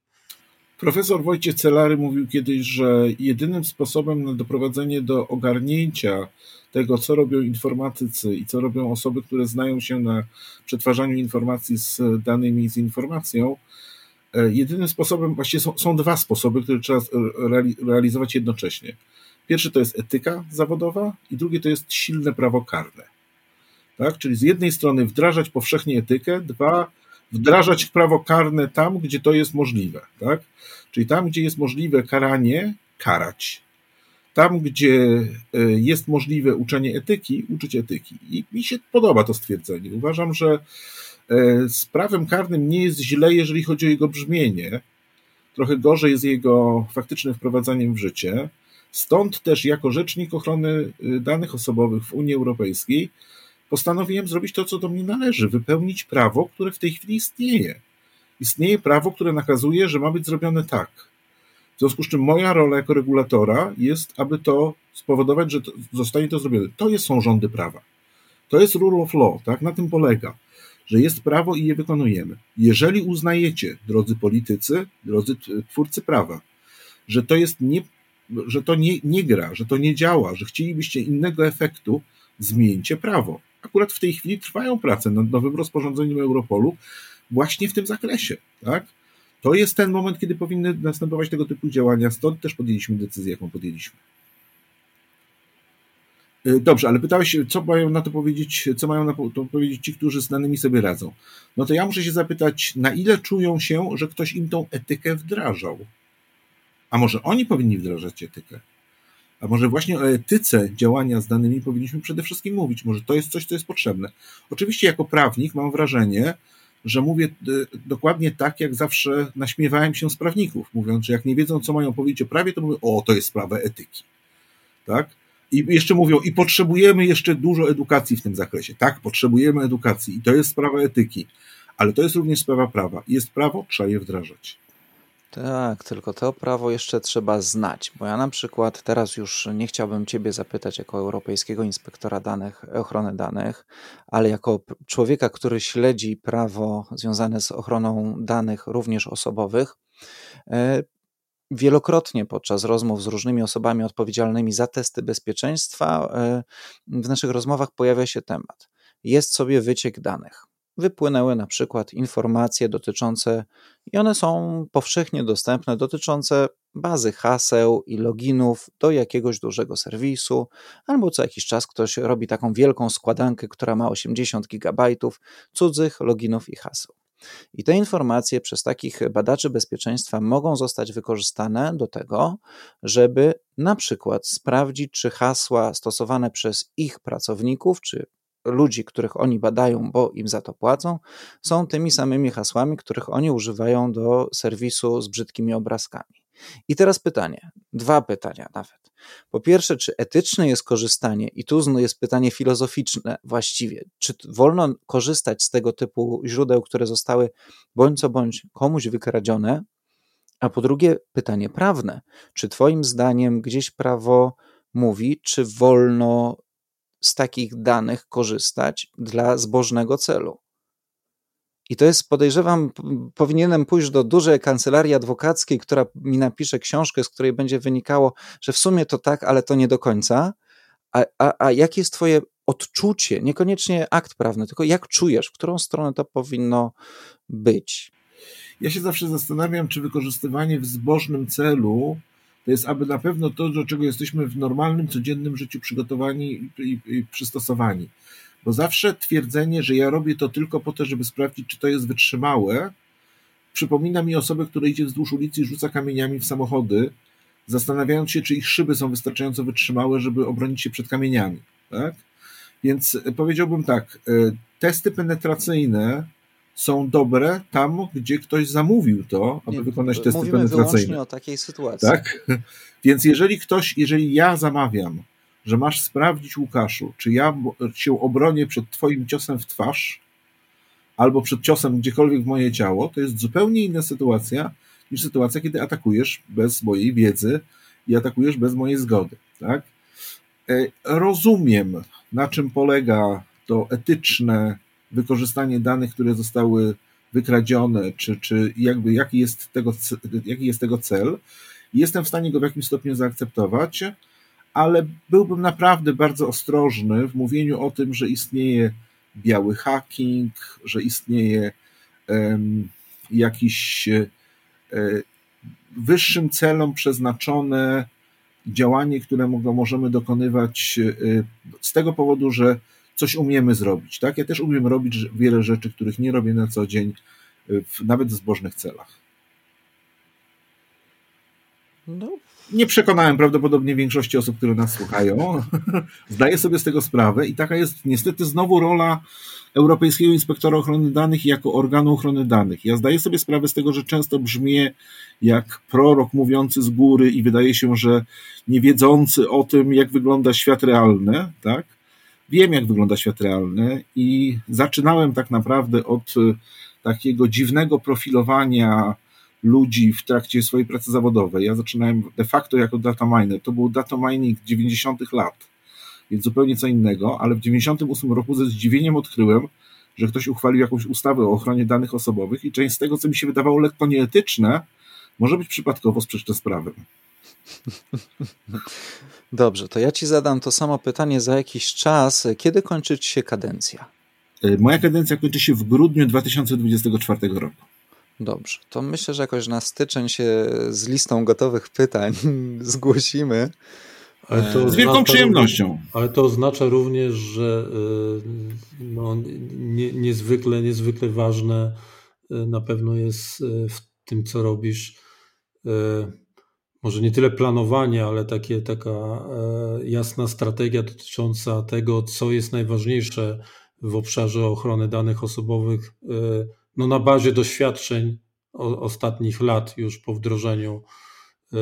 Profesor Wojciech Celary mówił kiedyś, że jedynym sposobem na doprowadzenie do ogarnięcia tego, co robią informatycy i co robią osoby, które znają się na przetwarzaniu informacji z danymi, z informacją, e, jedynym sposobem, właściwie są, są dwa sposoby, które trzeba realizować jednocześnie. Pierwszy to jest etyka zawodowa i drugie to jest silne prawo karne. Tak? Czyli z jednej strony wdrażać powszechnie etykę, dwa, wdrażać prawo karne tam, gdzie to jest możliwe. Tak? Czyli tam, gdzie jest możliwe karanie, karać. Tam, gdzie e, jest możliwe uczenie etyki, uczyć etyki. I mi się podoba to stwierdzenie. Uważam, że e, z prawem karnym nie jest źle, jeżeli chodzi o jego brzmienie. Trochę gorzej jest jego faktycznym wprowadzaniem w życie. Stąd też jako rzecznik ochrony e, danych osobowych w Unii Europejskiej postanowiłem zrobić to, co do mnie należy, wypełnić prawo, które w tej chwili istnieje. Istnieje prawo, które nakazuje, że ma być zrobione tak. W związku z czym moja rola jako regulatora jest, aby to spowodować, że to, zostanie to zrobione. To jest, są rządy prawa. To jest rule of law, tak? Na tym polega, że jest prawo i je wykonujemy. Jeżeli uznajecie, drodzy politycy, drodzy twórcy prawa, że to jest nie, że to nie, nie gra, że to nie działa, że chcielibyście innego efektu, zmieńcie prawo. Akurat w tej chwili trwają prace nad nowym rozporządzeniem Europolu właśnie w tym zakresie. Tak? To jest ten moment, kiedy powinny następować tego typu działania, stąd też podjęliśmy decyzję, jaką podjęliśmy. Y, dobrze, ale pytałeś, co mają na to powiedzieć, co mają na to powiedzieć ci, którzy z danymi sobie radzą. No to ja muszę się zapytać, na ile czują się, że ktoś im tą etykę wdrażał? A może oni powinni wdrażać etykę? A może właśnie o etyce działania z danymi powinniśmy przede wszystkim mówić. Może to jest coś, co jest potrzebne. Oczywiście, jako prawnik mam wrażenie, że mówię y, dokładnie tak, jak zawsze naśmiewałem się z prawników, mówiąc, że jak nie wiedzą, co mają powiedzieć o prawie, to mówią, o, to jest sprawa etyki. Tak? I jeszcze mówią, i potrzebujemy jeszcze dużo edukacji w tym zakresie. Tak, potrzebujemy edukacji i to jest sprawa etyki, ale to jest również sprawa prawa. Jest prawo, trzeba je wdrażać. Tak, tylko to prawo jeszcze trzeba znać, bo ja na przykład teraz już nie chciałbym Ciebie zapytać jako Europejskiego Inspektora Danych, Ochrony Danych, ale jako człowieka, który śledzi prawo związane z ochroną danych również osobowych, e, wielokrotnie podczas rozmów z różnymi osobami odpowiedzialnymi za testy bezpieczeństwa e, w naszych rozmowach pojawia się temat. Jest sobie wyciek danych wypłynęły na przykład informacje dotyczące, i one są powszechnie dostępne, dotyczące bazy haseł i loginów do jakiegoś dużego serwisu, albo co jakiś czas ktoś robi taką wielką składankę, która ma 80 gigabajtów cudzych loginów i haseł. I te informacje przez takich badaczy bezpieczeństwa mogą zostać wykorzystane do tego, żeby na przykład sprawdzić, czy hasła stosowane przez ich pracowników, czy ludzi, których oni badają, bo im za to płacą, są tymi samymi hasłami, których oni używają do serwisu z brzydkimi obrazkami. I teraz pytanie, dwa pytania nawet. Po pierwsze, czy etyczne jest korzystanie, i tu jest pytanie filozoficzne właściwie, czy wolno korzystać z tego typu źródeł, które zostały bądź co bądź komuś wykradzione, a po drugie pytanie prawne, czy Twoim zdaniem gdzieś prawo mówi, czy wolno z takich danych korzystać dla zbożnego celu. I to jest, podejrzewam, powinienem pójść do dużej kancelarii adwokackiej, która mi napisze książkę, z której będzie wynikało, że w sumie to tak, ale to nie do końca. A, a, a jakie jest Twoje odczucie, niekoniecznie akt prawny, tylko jak czujesz, w którą stronę to powinno być? Ja się zawsze zastanawiam, czy wykorzystywanie w zbożnym celu to jest aby na pewno to, do czego jesteśmy w normalnym, codziennym życiu przygotowani i, i, przystosowani. Bo zawsze twierdzenie, że ja robię to tylko po to, żeby sprawdzić, czy to jest wytrzymałe, przypomina mi osobę, która idzie wzdłuż ulicy i rzuca kamieniami w samochody, zastanawiając się, czy ich szyby są wystarczająco wytrzymałe, żeby obronić się przed kamieniami. Tak? Więc powiedziałbym tak, e, testy penetracyjne są dobre tam, gdzie ktoś zamówił to, aby Nie, wykonać testy mówimy penetracyjne. Wyłącznie o takiej sytuacji. Tak? Więc jeżeli ktoś, jeżeli ja zamawiam, że masz sprawdzić, Łukaszu, czy ja się obronię przed twoim ciosem w twarz, albo przed ciosem gdziekolwiek w moje ciało, to jest zupełnie inna sytuacja niż sytuacja, kiedy atakujesz bez mojej wiedzy i atakujesz bez mojej zgody. Tak? E, rozumiem, na czym polega to etyczne wykorzystanie danych, które zostały wykradzione, czy, czy jakby jaki jest, tego, jaki jest tego cel. Jestem w stanie go w jakimś stopniu zaakceptować, ale byłbym naprawdę bardzo ostrożny w mówieniu o tym, że istnieje biały hacking, że istnieje um, jakiś e, wyższym celom przeznaczone działanie, które możemy dokonywać e, z tego powodu, że coś umiemy zrobić. Tak? Ja też umiem robić wiele rzeczy, których nie robię na co dzień, w, nawet w zbożnych celach. No. Nie przekonałem prawdopodobnie większości osób, które nas słuchają. Zdaję sobie z tego sprawę i taka jest niestety znowu rola Europejskiego Inspektora Ochrony Danych jako organu ochrony danych. Ja zdaję sobie sprawę z tego, że często brzmię jak prorok mówiący z góry i wydaje się, że nie wiedzący o tym, jak wygląda świat realny, tak? Wiem, jak wygląda świat realny i zaczynałem tak naprawdę od e, takiego dziwnego profilowania ludzi w trakcie swojej pracy zawodowej. Ja zaczynałem de facto jako data miner. To był data mining 90. lat, więc zupełnie co innego, ale w 98 roku ze zdziwieniem odkryłem, że ktoś uchwalił jakąś ustawę o ochronie danych osobowych i część z tego, co mi się wydawało lekko nieetyczne, może być przypadkowo sprzeczne z prawem. Dobrze, to ja ci zadam to samo pytanie za jakiś czas. Kiedy kończy się kadencja? E, moja kadencja kończy się w grudniu 2024 roku. Dobrze, to myślę, że jakoś na styczeń się z listą gotowych pytań zgłosimy. z wielką przyjemnością. Również, ale to oznacza również, że e, no, nie, niezwykle, niezwykle ważne e, na pewno jest w tym, co robisz może nie tyle planowanie, ale takie, taka e, jasna strategia dotycząca tego, co jest najważniejsze w obszarze ochrony danych osobowych, e, no na bazie doświadczeń ostatnich lat już po wdrożeniu e,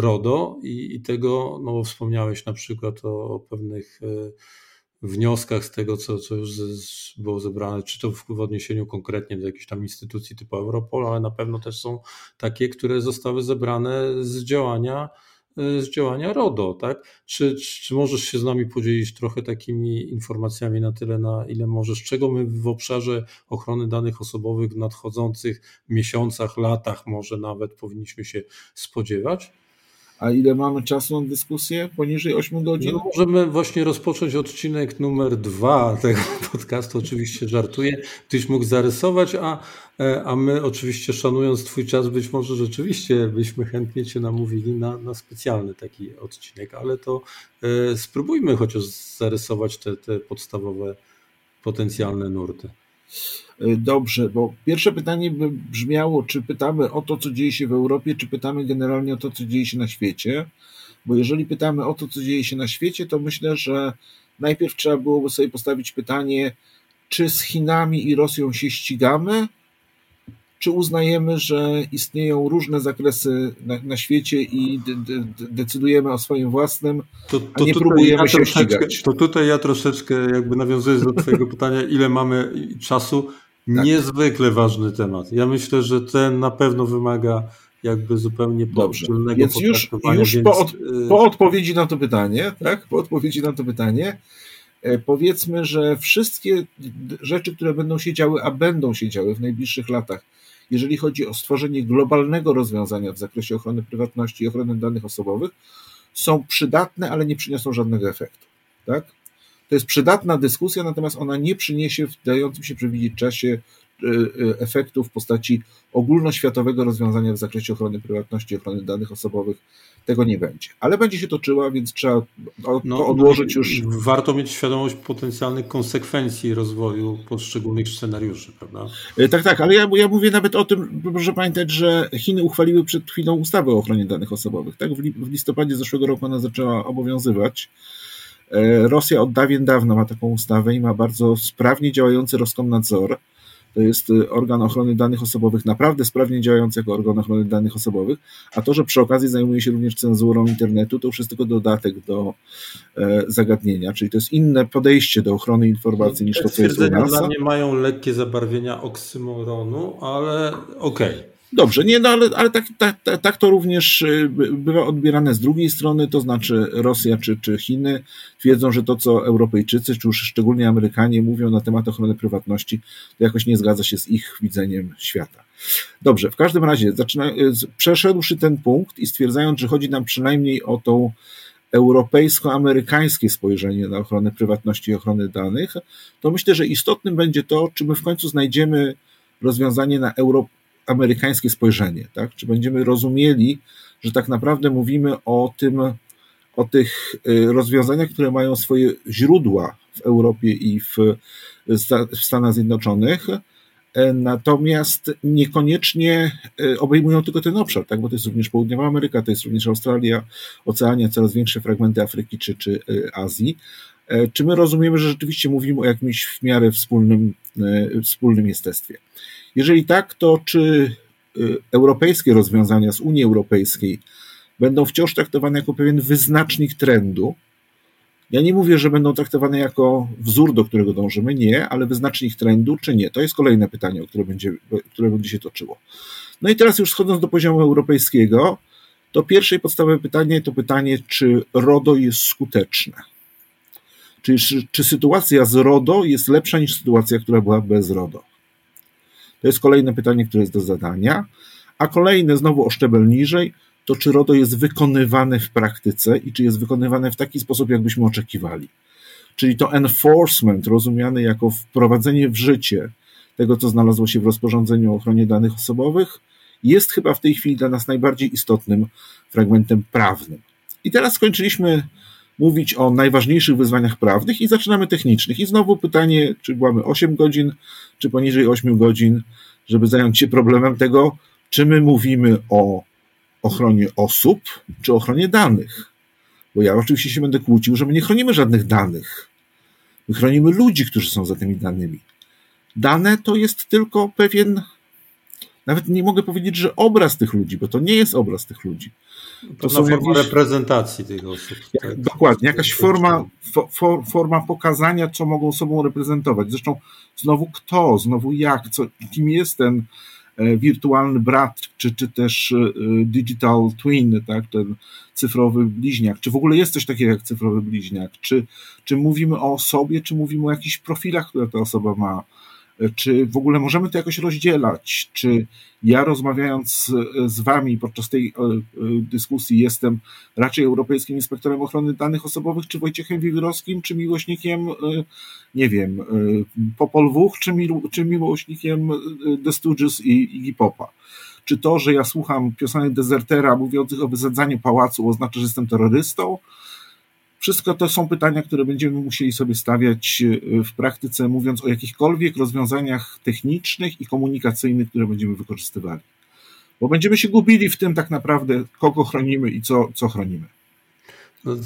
RODO i, i tego, no wspomniałeś na przykład o, o pewnych wnioskach z tego, co, co już było zebrane, czy to w, w odniesieniu konkretnie do jakiejś tam instytucji typu Europol, ale na pewno też są takie, które zostały zebrane z działania y, z działania RODO, tak? Czy, czy możesz się z nami podzielić trochę takimi informacjami na tyle, na ile możesz, czego my w obszarze ochrony danych osobowych w nadchodzących miesiącach, latach może nawet powinniśmy się spodziewać? A ile mamy czasu na dyskusję? Poniżej 8 godzin? No, możemy właśnie rozpocząć odcinek numer dwa tego podcastu. Oczywiście żartuję. Ktoś mógł zarysować, a, e, a my oczywiście szanując Twój czas, być może rzeczywiście byśmy chętnie Cię namówili na, na specjalny taki odcinek, ale to e, spróbujmy chociaż zarysować te, te podstawowe potencjalne nurty. E, dobrze, bo pierwsze pytanie by brzmiało, czy pytamy o to, co dzieje się w Europie, czy pytamy generalnie o to, co dzieje się na świecie. Bo jeżeli pytamy o to, co dzieje się na świecie, to myślę, że najpierw trzeba byłoby sobie postawić pytanie, czy z Chinami i Rosją się ścigamy, czy uznajemy, że istnieją różne zakresy na, na świecie i de, de, decydujemy o swoim własnym, to, to a nie próbujemy ja się ścigać. To tutaj ja troszeczkę jakby nawiązując do twojego pytania, ile mamy czasu, tak. Niezwykle ważny temat. Ja myślę, że ten na pewno wymaga jakby zupełnie Dobrze. Więc już, już więc... Po, od, y- po, odpowiedzi na to pytanie, tak? Po odpowiedzi na to pytanie, e, powiedzmy, że wszystkie rzeczy, które będą się działy, a będą się działy w najbliższych latach, jeżeli chodzi o stworzenie globalnego rozwiązania w zakresie ochrony prywatności i ochrony danych osobowych, są przydatne, ale nie przyniosą żadnego efektu. Tak? To jest przydatna dyskusja, natomiast ona nie przyniesie w dającym się przewidzieć czasie efektu w postaci ogólnoświatowego rozwiązania w zakresie ochrony prywatności, ochrony danych osobowych tego nie będzie. Ale będzie się toczyła, więc trzeba to no, odłożyć już. Warto mieć świadomość potencjalnych konsekwencji rozwoju poszczególnych scenariuszy, prawda? E, tak, tak, ale ja, ja mówię nawet o tym, proszę pamiętać, że Chiny uchwaliły przed chwilą ustawę o ochronie danych osobowych. Tak, w listopadzie zeszłego roku ona zaczęła obowiązywać. E, Rosja od dawien dawna ma taką ustawę i ma bardzo sprawnie działający Roskomnadzor to jest y, organ ochrony danych osobowych, naprawdę sprawnie działający jako organ ochrony danych osobowych, a to, że przy okazji zajmuje się również cenzurą internetu, to już jest tylko dodatek do e, zagadnienia, czyli to jest inne podejście do ochrony informacji niż to, co jest u nas. dla mnie mają lekkie zabarwienia oksymoronu, ale okej. Okay. Dobrze, nie, no ale, ale tak, tak, tak, tak, to również y, bywa odbierane z drugiej strony, to znaczy Rosja czy, czy Chiny twierdzą, że to, co Europejczycy, czy już szczególnie Amerykanie mówią na temat ochrony prywatności, to jakoś nie zgadza się z ich widzeniem świata. Dobrze, w każdym razie, zaczyna, y, przeszedłszy ten punkt i stwierdzając, że chodzi nam przynajmniej o tą europejsko-amerykańskie spojrzenie na ochronę prywatności i ochronę danych, to myślę, że istotnym będzie to, czy my w końcu znajdziemy rozwiązanie na euro, amerykańskie spojrzenie, tak? Czy będziemy rozumieli, że tak naprawdę mówimy o tym, o tych y, rozwiązaniach, które mają swoje źródła w Europie i w, w Stanach Zjednoczonych, e, natomiast niekoniecznie e, obejmują tylko ten obszar, tak? bo to jest również Południowa Ameryka, to jest również Australia, Oceania, coraz większe fragmenty Afryki czy, czy e, Azji. Czy my rozumiemy, że rzeczywiście mówimy o jakimś w miarę wspólnym, wspólnym jestestwie? Jeżeli tak, to czy y, europejskie rozwiązania z Unii Europejskiej będą wciąż traktowane jako pewien wyznacznik trendu? Ja nie mówię, że będą traktowane jako wzór, do którego dążymy, nie, ale wyznacznik trendu, czy nie? To jest kolejne pytanie, o które będzie, które będzie się toczyło. No i teraz już schodząc do poziomu europejskiego, to pierwsze i podstawowe pytanie to pytanie, czy RODO jest skuteczne. Czyli czy, czy sytuacja z RODO jest lepsza niż sytuacja, która była bez RODO. To jest kolejne pytanie, które jest do zadania. A kolejne, znowu o szczebel niżej, to czy RODO jest wykonywane w praktyce i czy jest wykonywane w taki sposób, jakbyśmy oczekiwali. Czyli to enforcement, rozumiane jako wprowadzenie w życie tego, co znalazło się w rozporządzeniu o ochronie danych osobowych, jest chyba w tej chwili dla nas najbardziej istotnym fragmentem prawnym. I teraz skończyliśmy mówić o najważniejszych wyzwaniach prawnych i zaczynamy technicznych. I znowu pytanie, czy mamy 8 godzin, czy poniżej 8 godzin, żeby zająć się problemem tego, czy my mówimy o ochronie osób, czy ochronie danych. Bo ja oczywiście się będę kłócił, że my nie chronimy żadnych danych. My chronimy ludzi, którzy są za tymi danymi. Dane to jest tylko pewien nawet nie mogę powiedzieć, że obraz tych ludzi, bo to nie jest obraz tych ludzi. To, to są forma jakieś, reprezentacji tych osób. Tak? Dokładnie, jakaś forma, for, forma pokazania, co mogą sobą reprezentować. Zresztą znowu kto, znowu jak, co, kim jest ten e, wirtualny brat, czy, czy też e, digital twin, tak, ten cyfrowy bliźniak, czy w ogóle jest coś takiego jak cyfrowy bliźniak, czy, czy mówimy o osobie, czy mówimy o jakichś profilach, które ta osoba ma, czy w ogóle możemy to jakoś rozdzielać? Czy ja rozmawiając z, Wami podczas tej e, e, dyskusji jestem raczej Europejskim Inspektorem Ochrony Danych Osobowych, czy Wojciechem Wiewiórowskim, czy miłośnikiem, e, nie wiem, Popol czy, czy miłośnikiem The Stooges i Iggy Popa? Czy to, że ja słucham piosenek dezertera mówiących o wysadzaniu pałacu oznacza, że jestem terrorystą? Wszystko to są pytania, które będziemy musieli sobie stawiać e, w praktyce, mówiąc o jakichkolwiek rozwiązaniach technicznych i komunikacyjnych, które będziemy wykorzystywali. Bo będziemy się gubili w tym tak naprawdę, kogo chronimy i co, co chronimy. No,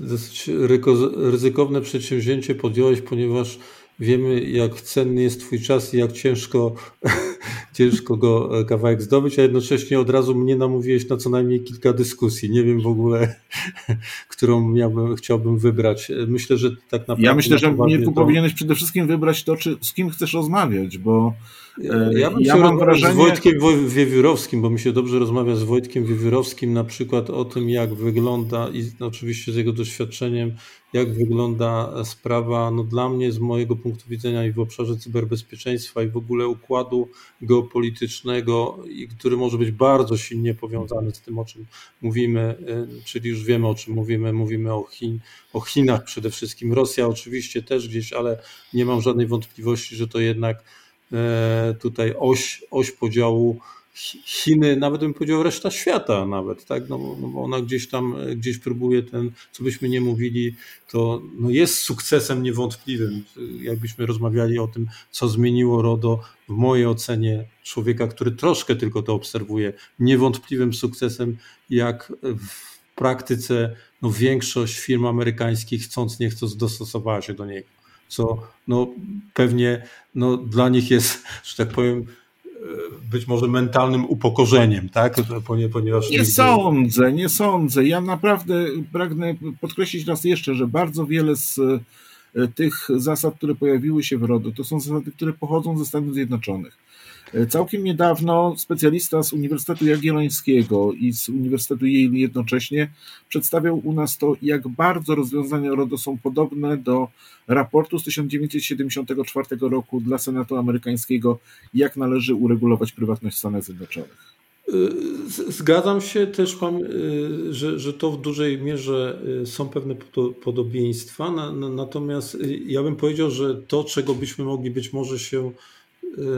dosyć ryzykowne przedsięwzięcie podjąłeś, ponieważ wiemy, jak cenny jest Twój czas i jak ciężko, ciężko go e, kawałek zdobyć, a jednocześnie od razu mnie namówiłeś na co najmniej kilka dyskusji. Nie wiem w ogóle, którą miałbym, chciałbym wybrać. Myślę, że tak naprawdę. Ja myślę, że nie to... powinieneś przede wszystkim wybrać to, czy, z kim chcesz rozmawiać, bo. E, ja, bym ja mam wrażenie. Z Wojtkiem Wiewiórowskim, bo mi się dobrze rozmawia z Wojtkiem Wiewiórowskim na przykład o tym, jak wygląda, i oczywiście z jego doświadczeniem, jak wygląda sprawa, no dla mnie z mojego punktu widzenia i w obszarze cyberbezpieczeństwa i w ogóle układu geopolitycznego, który może być bardzo silnie powiązany z tym, o czym mówimy, y, czyli już wiemy o czym mówimy, mówimy o, Chin, o Chinach przede wszystkim, Rosja oczywiście też gdzieś, ale nie mam żadnej wątpliwości, że to jednak tutaj oś, oś podziału Chiny, nawet bym powiedział reszta świata nawet, tak, no, no bo ona gdzieś tam, gdzieś próbuje ten, co byśmy nie mówili, to no jest sukcesem niewątpliwym. Jakbyśmy rozmawiali o tym, co zmieniło RODO, w mojej ocenie człowieka, który troszkę tylko to obserwuje, niewątpliwym sukcesem, jak w praktyce no, większość firm amerykańskich chcąc nie chcąc dostosowała się do niego, co no, pewnie no, dla nich jest, że tak powiem, być może mentalnym upokorzeniem, tak? Ponieważ nie sądzę, nie sądzę. Ja naprawdę pragnę podkreślić raz jeszcze, że bardzo wiele z e, tych zasad, które pojawiły się w RODO, to są zasady, które pochodzą ze Stanów Zjednoczonych. E, całkiem niedawno specjalista z Uniwersytetu Jagiellońskiego i z Uniwersytetu Yale jednocześnie przedstawiał u nas to, jak bardzo rozwiązania RODO są podobne do raportu z 1974 roku dla Senatu amerykańskiego, jak należy uregulować prywatność w Stanach Zjednoczonych. E, zgadzam się też, e, że, że to w dużej mierze są pewne podobieństwa, natomiast ja bym powiedział, że to, czego byśmy mogli być może się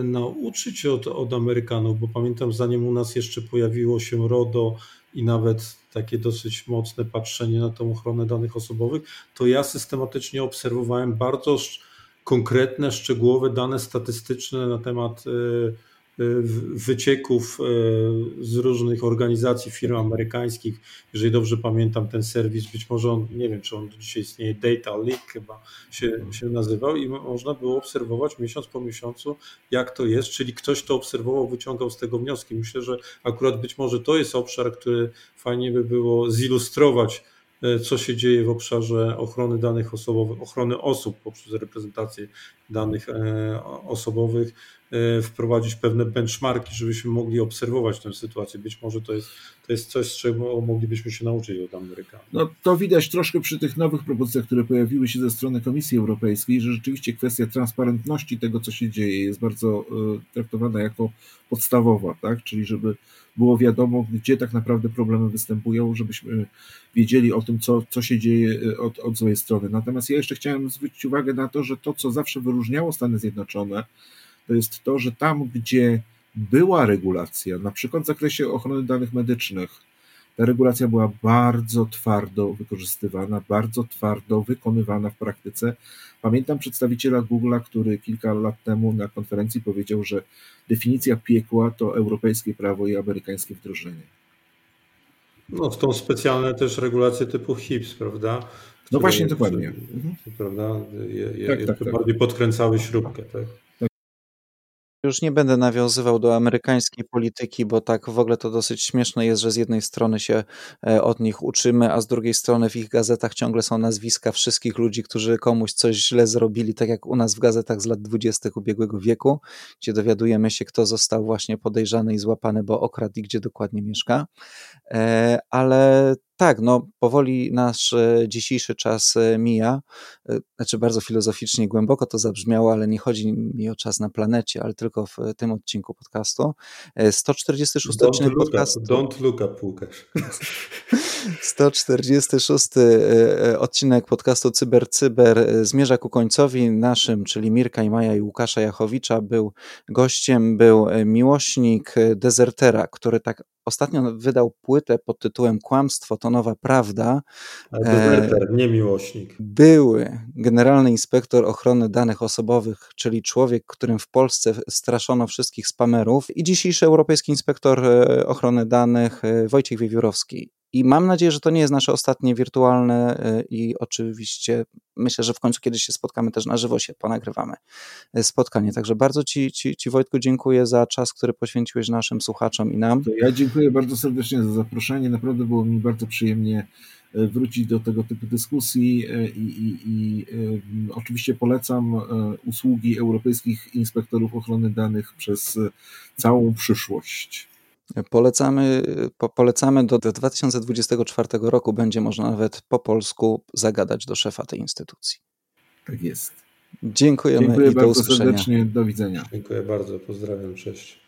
nauczyć od, od Amerykanów, bo pamiętam, zanim u nas jeszcze pojawiło się RODO i nawet takie dosyć mocne patrzenie na tą ochronę danych osobowych, to ja systematycznie obserwowałem bardzo konkretne, szczegółowe dane statystyczne na temat y, wycieków e, z różnych organizacji, firm amerykańskich. Jeżeli dobrze pamiętam, ten serwis, być może on, nie wiem, czy on dzisiaj istnieje, Data Leak chyba się, się nazywał i można było obserwować miesiąc po miesiącu, jak to jest, czyli ktoś to obserwował, wyciągał z tego wnioski. Myślę, że akurat być może to jest obszar, który fajnie by było zilustrować, e, co się dzieje w obszarze ochrony danych osobowych, ochrony osób poprzez reprezentację danych osobowych wprowadzić pewne benchmarki, żebyśmy mogli obserwować tę sytuację. Być może to jest, to jest coś, z czego moglibyśmy się nauczyć od Amerykanów. No to widać troszkę przy tych nowych propozycjach, które pojawiły się ze strony Komisji Europejskiej, że rzeczywiście kwestia transparentności tego, co się dzieje, jest bardzo e, traktowana jako podstawowa, tak? Czyli żeby było wiadomo, gdzie tak naprawdę problemy występują, żebyśmy wiedzieli o tym, co, co się dzieje e, od, od złej strony. Natomiast ja jeszcze chciałem zwrócić uwagę na to, że to, co zawsze wyróżniało Stany Zjednoczone, to jest to, że tam, gdzie była regulacja, na przykład w zakresie ochrony danych medycznych, ta regulacja była bardzo twardo wykorzystywana, bardzo twardo wykonywana w praktyce. Pamiętam przedstawiciela Google'a, który kilka lat temu na konferencji powiedział, że definicja piekła to europejskie prawo i amerykańskie wdrożenie. No, są specjalne też regulacje typu HIPS, prawda? Które, no właśnie, dokładnie. Mhm. Prawda? Je, je, tak, tak, tak. bardziej podkręcały śrubkę, tak? Już nie będę nawiązywał do amerykańskiej polityki, bo tak w ogóle to dosyć śmieszne jest, że z jednej strony się e, od nich uczymy, a z drugiej strony w ich gazetach ciągle są nazwiska wszystkich ludzi, którzy komuś coś źle zrobili, tak jak u nas w gazetach z lat dwudziestych ubiegłego wieku, gdzie dowiadujemy się, kto został właśnie podejrzany i złapany, bo okradł i gdzie dokładnie mieszka. E, ale tak, no powoli nasz e, dzisiejszy czas e, mija. E, znaczy bardzo filozoficznie, głęboko to zabrzmiało, ale nie chodzi mi o czas na planecie, ale tylko w tym odcinku podcastu. 146 don't odcinek podcastu. don't look up, Łukasz. 146 odcinek podcastu Cyber Cyber zmierza ku końcowi. Naszym, czyli Mirka i Maja i Łukasza Jachowicza był gościem, był miłośnik dezertera, który tak ostatnio wydał płytę pod tytułem Kłamstwo to nowa prawda. Deweloper, nie miłośnik. Były generalny inspektor ochrony danych osobowych, czyli człowiek, którym w Polsce straszono wszystkich spamerów i dzisiejszy europejski inspektor e, ochrony danych e, Wojciech Wiewiórowski. I mam nadzieję, że to nie jest nasze ostatnie wirtualne e, i oczywiście myślę, że w końcu kiedyś się spotkamy też na żywo, się ponagrywamy e, spotkanie. Także bardzo Ci, ci, ci Wojtku dziękuję za czas, który poświęciłeś naszym słuchaczom i nam. To ja dziękuję bardzo serdecznie za zaproszenie. Naprawdę było mi bardzo przyjemnie e, wrócić do tego typu dyskusji i, i, i oczywiście polecam usługi europejskich inspektorów ochrony danych przez całą przyszłość. Polecamy, po, polecamy do, do 2024 roku będzie można nawet po polsku zagadać do szefa tej instytucji. Tak jest. Dziękujemy Dziękuję i bardzo do usłyszenia. serdecznie. Do widzenia. Dziękuję bardzo. Pozdrawiam. Cześć.